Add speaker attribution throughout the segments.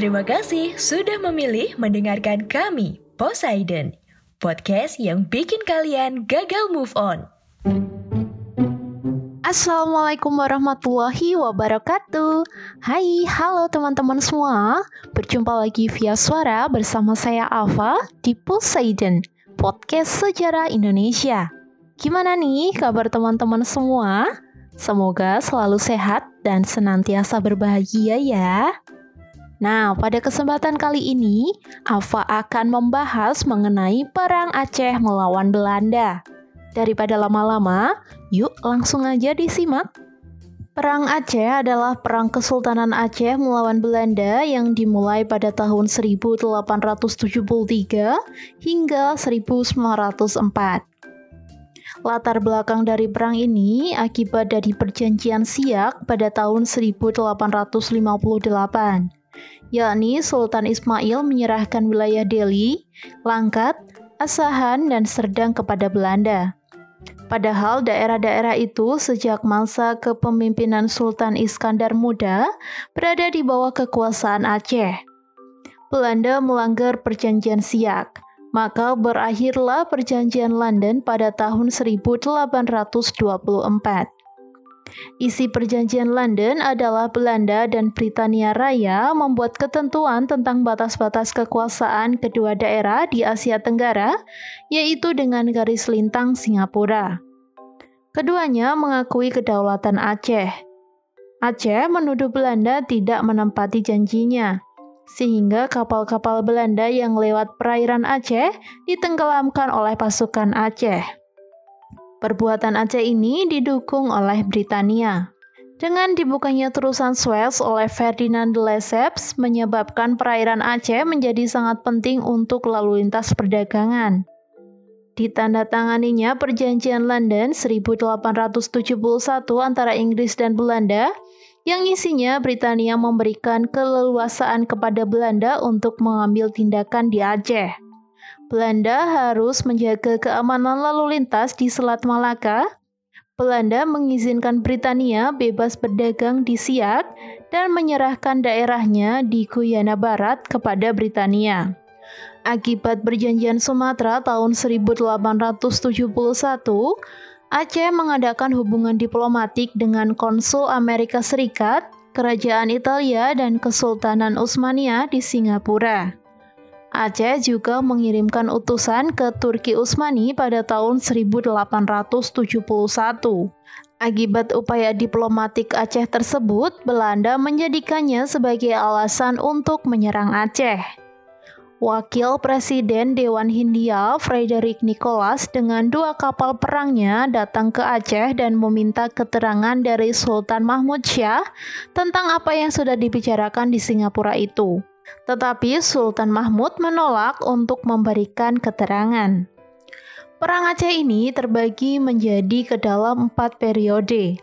Speaker 1: Terima kasih sudah memilih mendengarkan kami, Poseidon. Podcast yang bikin kalian gagal move on.
Speaker 2: Assalamualaikum warahmatullahi wabarakatuh Hai, halo teman-teman semua Berjumpa lagi via suara bersama saya Ava di Poseidon Podcast Sejarah Indonesia Gimana nih kabar teman-teman semua? Semoga selalu sehat dan senantiasa berbahagia ya Nah, pada kesempatan kali ini, Ava akan membahas mengenai Perang Aceh melawan Belanda Daripada lama-lama, yuk langsung aja disimak. Perang Aceh adalah perang Kesultanan Aceh melawan Belanda yang dimulai pada tahun 1873 hingga 1904. Latar belakang dari perang ini akibat dari perjanjian Siak pada tahun 1858, yakni Sultan Ismail menyerahkan wilayah Delhi, Langkat, Asahan, dan Serdang kepada Belanda. Padahal daerah-daerah itu sejak masa kepemimpinan Sultan Iskandar Muda berada di bawah kekuasaan Aceh. Belanda melanggar perjanjian Siak, maka berakhirlah perjanjian London pada tahun 1824. Isi perjanjian London adalah Belanda dan Britania Raya membuat ketentuan tentang batas-batas kekuasaan kedua daerah di Asia Tenggara, yaitu dengan garis lintang Singapura. Keduanya mengakui kedaulatan Aceh. Aceh menuduh Belanda tidak menempati janjinya, sehingga kapal-kapal Belanda yang lewat perairan Aceh ditenggelamkan oleh pasukan Aceh. Perbuatan Aceh ini didukung oleh Britania. Dengan dibukanya terusan Suez oleh Ferdinand de Lesseps menyebabkan perairan Aceh menjadi sangat penting untuk lalu lintas perdagangan. Ditandatanganinya perjanjian London 1871 antara Inggris dan Belanda yang isinya Britania memberikan keleluasaan kepada Belanda untuk mengambil tindakan di Aceh. Belanda harus menjaga keamanan lalu lintas di Selat Malaka. Belanda mengizinkan Britania bebas berdagang di Siak dan menyerahkan daerahnya di Guyana Barat kepada Britania. Akibat perjanjian Sumatera tahun 1871, Aceh mengadakan hubungan diplomatik dengan konsul Amerika Serikat, Kerajaan Italia, dan Kesultanan Utsmaniyah di Singapura. Aceh juga mengirimkan utusan ke Turki Utsmani pada tahun 1871. Akibat upaya diplomatik Aceh tersebut, Belanda menjadikannya sebagai alasan untuk menyerang Aceh. Wakil Presiden Dewan Hindia, Frederick Nicholas, dengan dua kapal perangnya datang ke Aceh dan meminta keterangan dari Sultan Mahmud Syah tentang apa yang sudah dibicarakan di Singapura itu. Tetapi Sultan Mahmud menolak untuk memberikan keterangan. Perang Aceh ini terbagi menjadi ke dalam empat periode.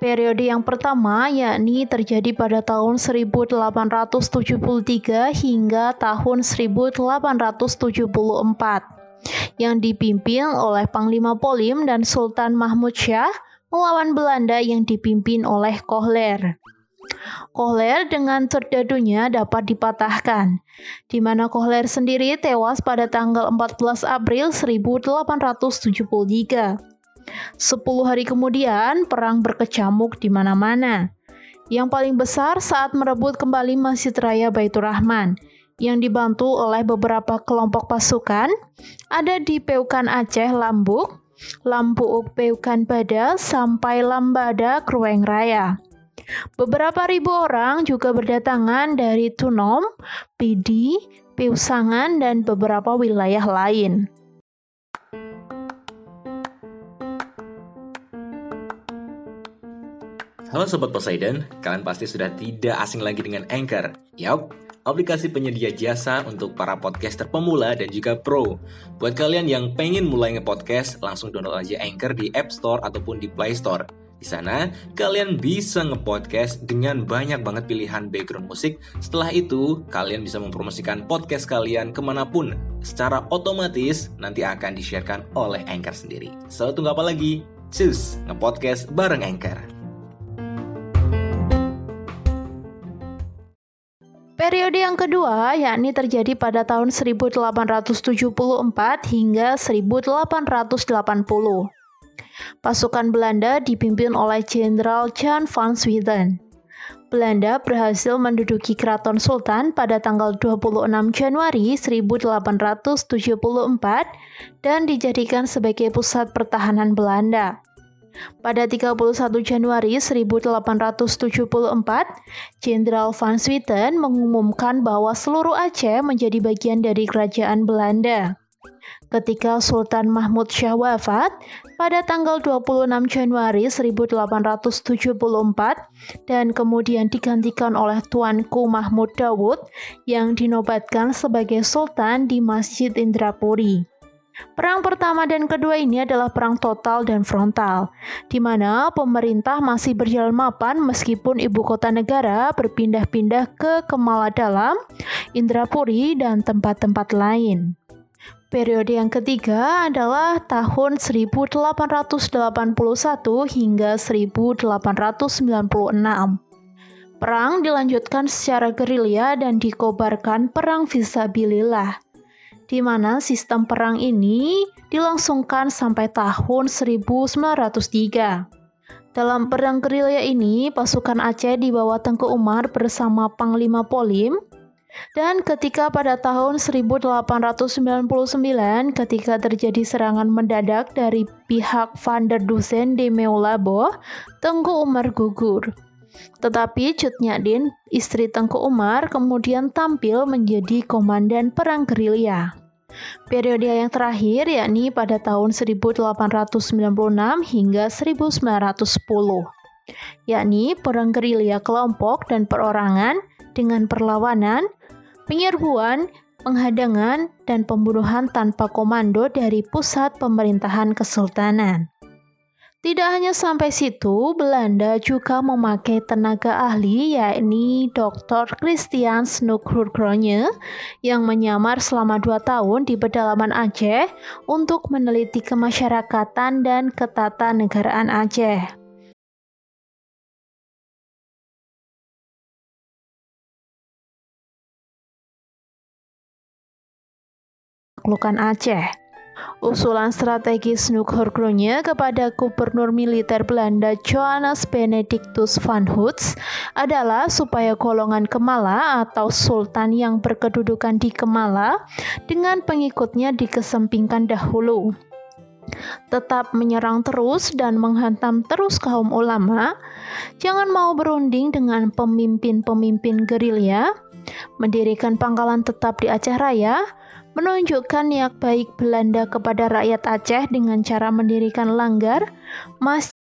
Speaker 2: Periode yang pertama yakni terjadi pada tahun 1873 hingga tahun 1874 yang dipimpin oleh Panglima Polim dan Sultan Mahmud Syah melawan Belanda yang dipimpin oleh Kohler. Kohler dengan terdadunya dapat dipatahkan, di mana Kohler sendiri tewas pada tanggal 14 April 1873. Sepuluh hari kemudian, perang berkecamuk di mana-mana. Yang paling besar saat merebut kembali Masjid Raya Baitur Rahman, yang dibantu oleh beberapa kelompok pasukan, ada di Peukan Aceh, Lambuk, Lampu Upeukan Bada sampai Lambada Krueng Raya. Beberapa ribu orang juga berdatangan dari Tunom, Pidi, Piusangan, dan beberapa wilayah lain.
Speaker 3: Halo Sobat Poseidon, kalian pasti sudah tidak asing lagi dengan Anchor. Yap, aplikasi penyedia jasa untuk para podcaster pemula dan juga pro. Buat kalian yang pengen mulai nge-podcast, langsung download aja Anchor di App Store ataupun di Play Store. Di sana, kalian bisa nge-podcast dengan banyak banget pilihan background musik. Setelah itu, kalian bisa mempromosikan podcast kalian ke mana pun. Secara otomatis, nanti akan di-sharekan oleh Anchor sendiri. So, tunggu apa lagi? Cus, nge-podcast bareng Anchor.
Speaker 2: Periode yang kedua yakni terjadi pada tahun 1874 hingga 1880. Pasukan Belanda dipimpin oleh Jenderal Jan van Swieten. Belanda berhasil menduduki Keraton Sultan pada tanggal 26 Januari 1874 dan dijadikan sebagai pusat pertahanan Belanda. Pada 31 Januari 1874, Jenderal Van Swieten mengumumkan bahwa seluruh Aceh menjadi bagian dari kerajaan Belanda. Ketika Sultan Mahmud Shah wafat pada tanggal 26 Januari 1874 dan kemudian digantikan oleh Tuanku Mahmud Dawud yang dinobatkan sebagai Sultan di Masjid Indrapuri. Perang pertama dan kedua ini adalah perang total dan frontal, di mana pemerintah masih berjalan mapan meskipun ibu kota negara berpindah-pindah ke Kemala Dalam, Indrapuri, dan tempat-tempat lain. Periode yang ketiga adalah tahun 1881 hingga 1896. Perang dilanjutkan secara gerilya dan dikobarkan perang visabilillah di mana sistem perang ini dilangsungkan sampai tahun 1903. Dalam perang gerilya ini, pasukan Aceh di bawah Tengku Umar bersama Panglima Polim dan ketika pada tahun 1899 ketika terjadi serangan mendadak dari pihak Van der Dusen di Meulabo, Tengku Umar gugur. Tetapi Cut Nyadin, istri Tengku Umar, kemudian tampil menjadi komandan perang gerilya. Periode yang terakhir yakni pada tahun 1896 hingga 1910, yakni perang gerilya kelompok dan perorangan dengan perlawanan, penyerbuan, penghadangan, dan pembunuhan tanpa komando dari pusat pemerintahan kesultanan. Tidak hanya sampai situ, Belanda juga memakai tenaga ahli yakni Dr. Christian Snoekhurkronje yang menyamar selama dua tahun di pedalaman Aceh untuk meneliti kemasyarakatan dan ketatanegaraan Aceh. Lukan Aceh. Usulan strategis Nukhorkronya kepada gubernur militer Belanda Johannes Benedictus van Hoots adalah supaya golongan Kemala atau sultan yang berkedudukan di Kemala dengan pengikutnya dikesempingkan dahulu tetap menyerang terus dan menghantam terus kaum ulama, jangan mau berunding dengan pemimpin-pemimpin gerilya, mendirikan pangkalan tetap di Aceh Raya, menunjukkan niat baik Belanda kepada rakyat Aceh dengan cara mendirikan langgar, masjid,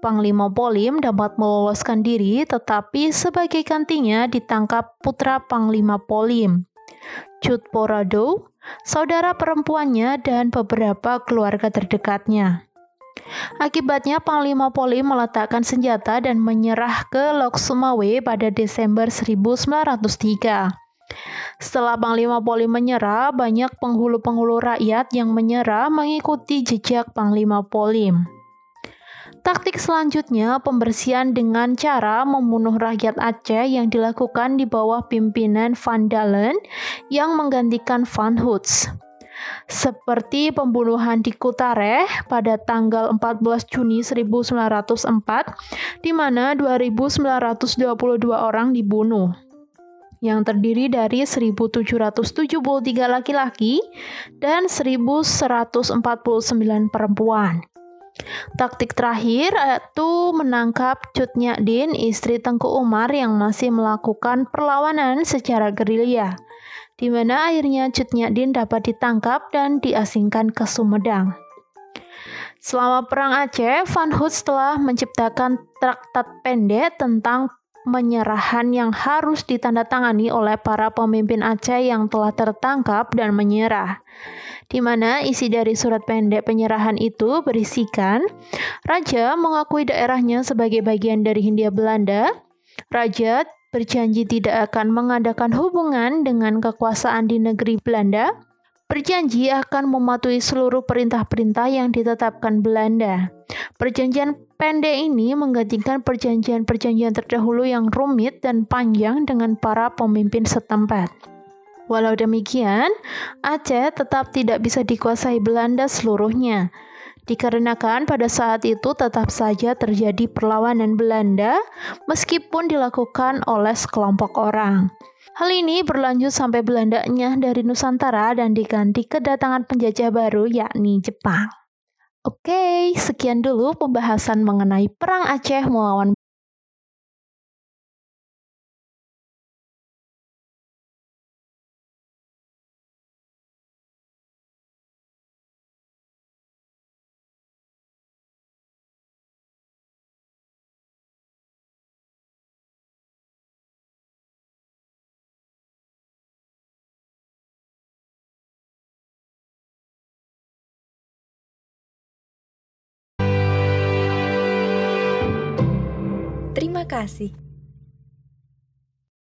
Speaker 2: Panglima Polim dapat meloloskan diri, tetapi sebagai gantinya ditangkap putra Panglima Polim, Cut Porado, saudara perempuannya, dan beberapa keluarga terdekatnya. Akibatnya Panglima Polim meletakkan senjata dan menyerah ke Lok Sumawe pada Desember 1903. Setelah Panglima Polim menyerah, banyak penghulu-penghulu rakyat yang menyerah mengikuti jejak Panglima Polim. Taktik selanjutnya pembersihan dengan cara membunuh rakyat Aceh yang dilakukan di bawah pimpinan Van Dalen yang menggantikan Van Hoots. Seperti pembunuhan di Kutareh pada tanggal 14 Juni 1904 di mana 2922 orang dibunuh yang terdiri dari 1773 laki-laki dan 1149 perempuan. Taktik terakhir yaitu menangkap Cut Din, istri Tengku Umar yang masih melakukan perlawanan secara gerilya, di mana akhirnya Cut Din dapat ditangkap dan diasingkan ke Sumedang. Selama Perang Aceh, Van Hoots telah menciptakan traktat pendek tentang penyerahan yang harus ditandatangani oleh para pemimpin Aceh yang telah tertangkap dan menyerah di mana isi dari surat pendek penyerahan itu berisikan Raja mengakui daerahnya sebagai bagian dari Hindia Belanda. Raja berjanji tidak akan mengadakan hubungan dengan kekuasaan di negeri Belanda. Berjanji akan mematuhi seluruh perintah-perintah yang ditetapkan Belanda. Perjanjian pendek ini menggantikan perjanjian-perjanjian terdahulu yang rumit dan panjang dengan para pemimpin setempat. Walau demikian, Aceh tetap tidak bisa dikuasai Belanda seluruhnya. Dikarenakan pada saat itu tetap saja terjadi perlawanan Belanda meskipun dilakukan oleh sekelompok orang. Hal ini berlanjut sampai Belandanya dari Nusantara dan diganti kedatangan penjajah baru yakni Jepang. Oke, sekian dulu pembahasan mengenai Perang Aceh melawan
Speaker 1: kasih.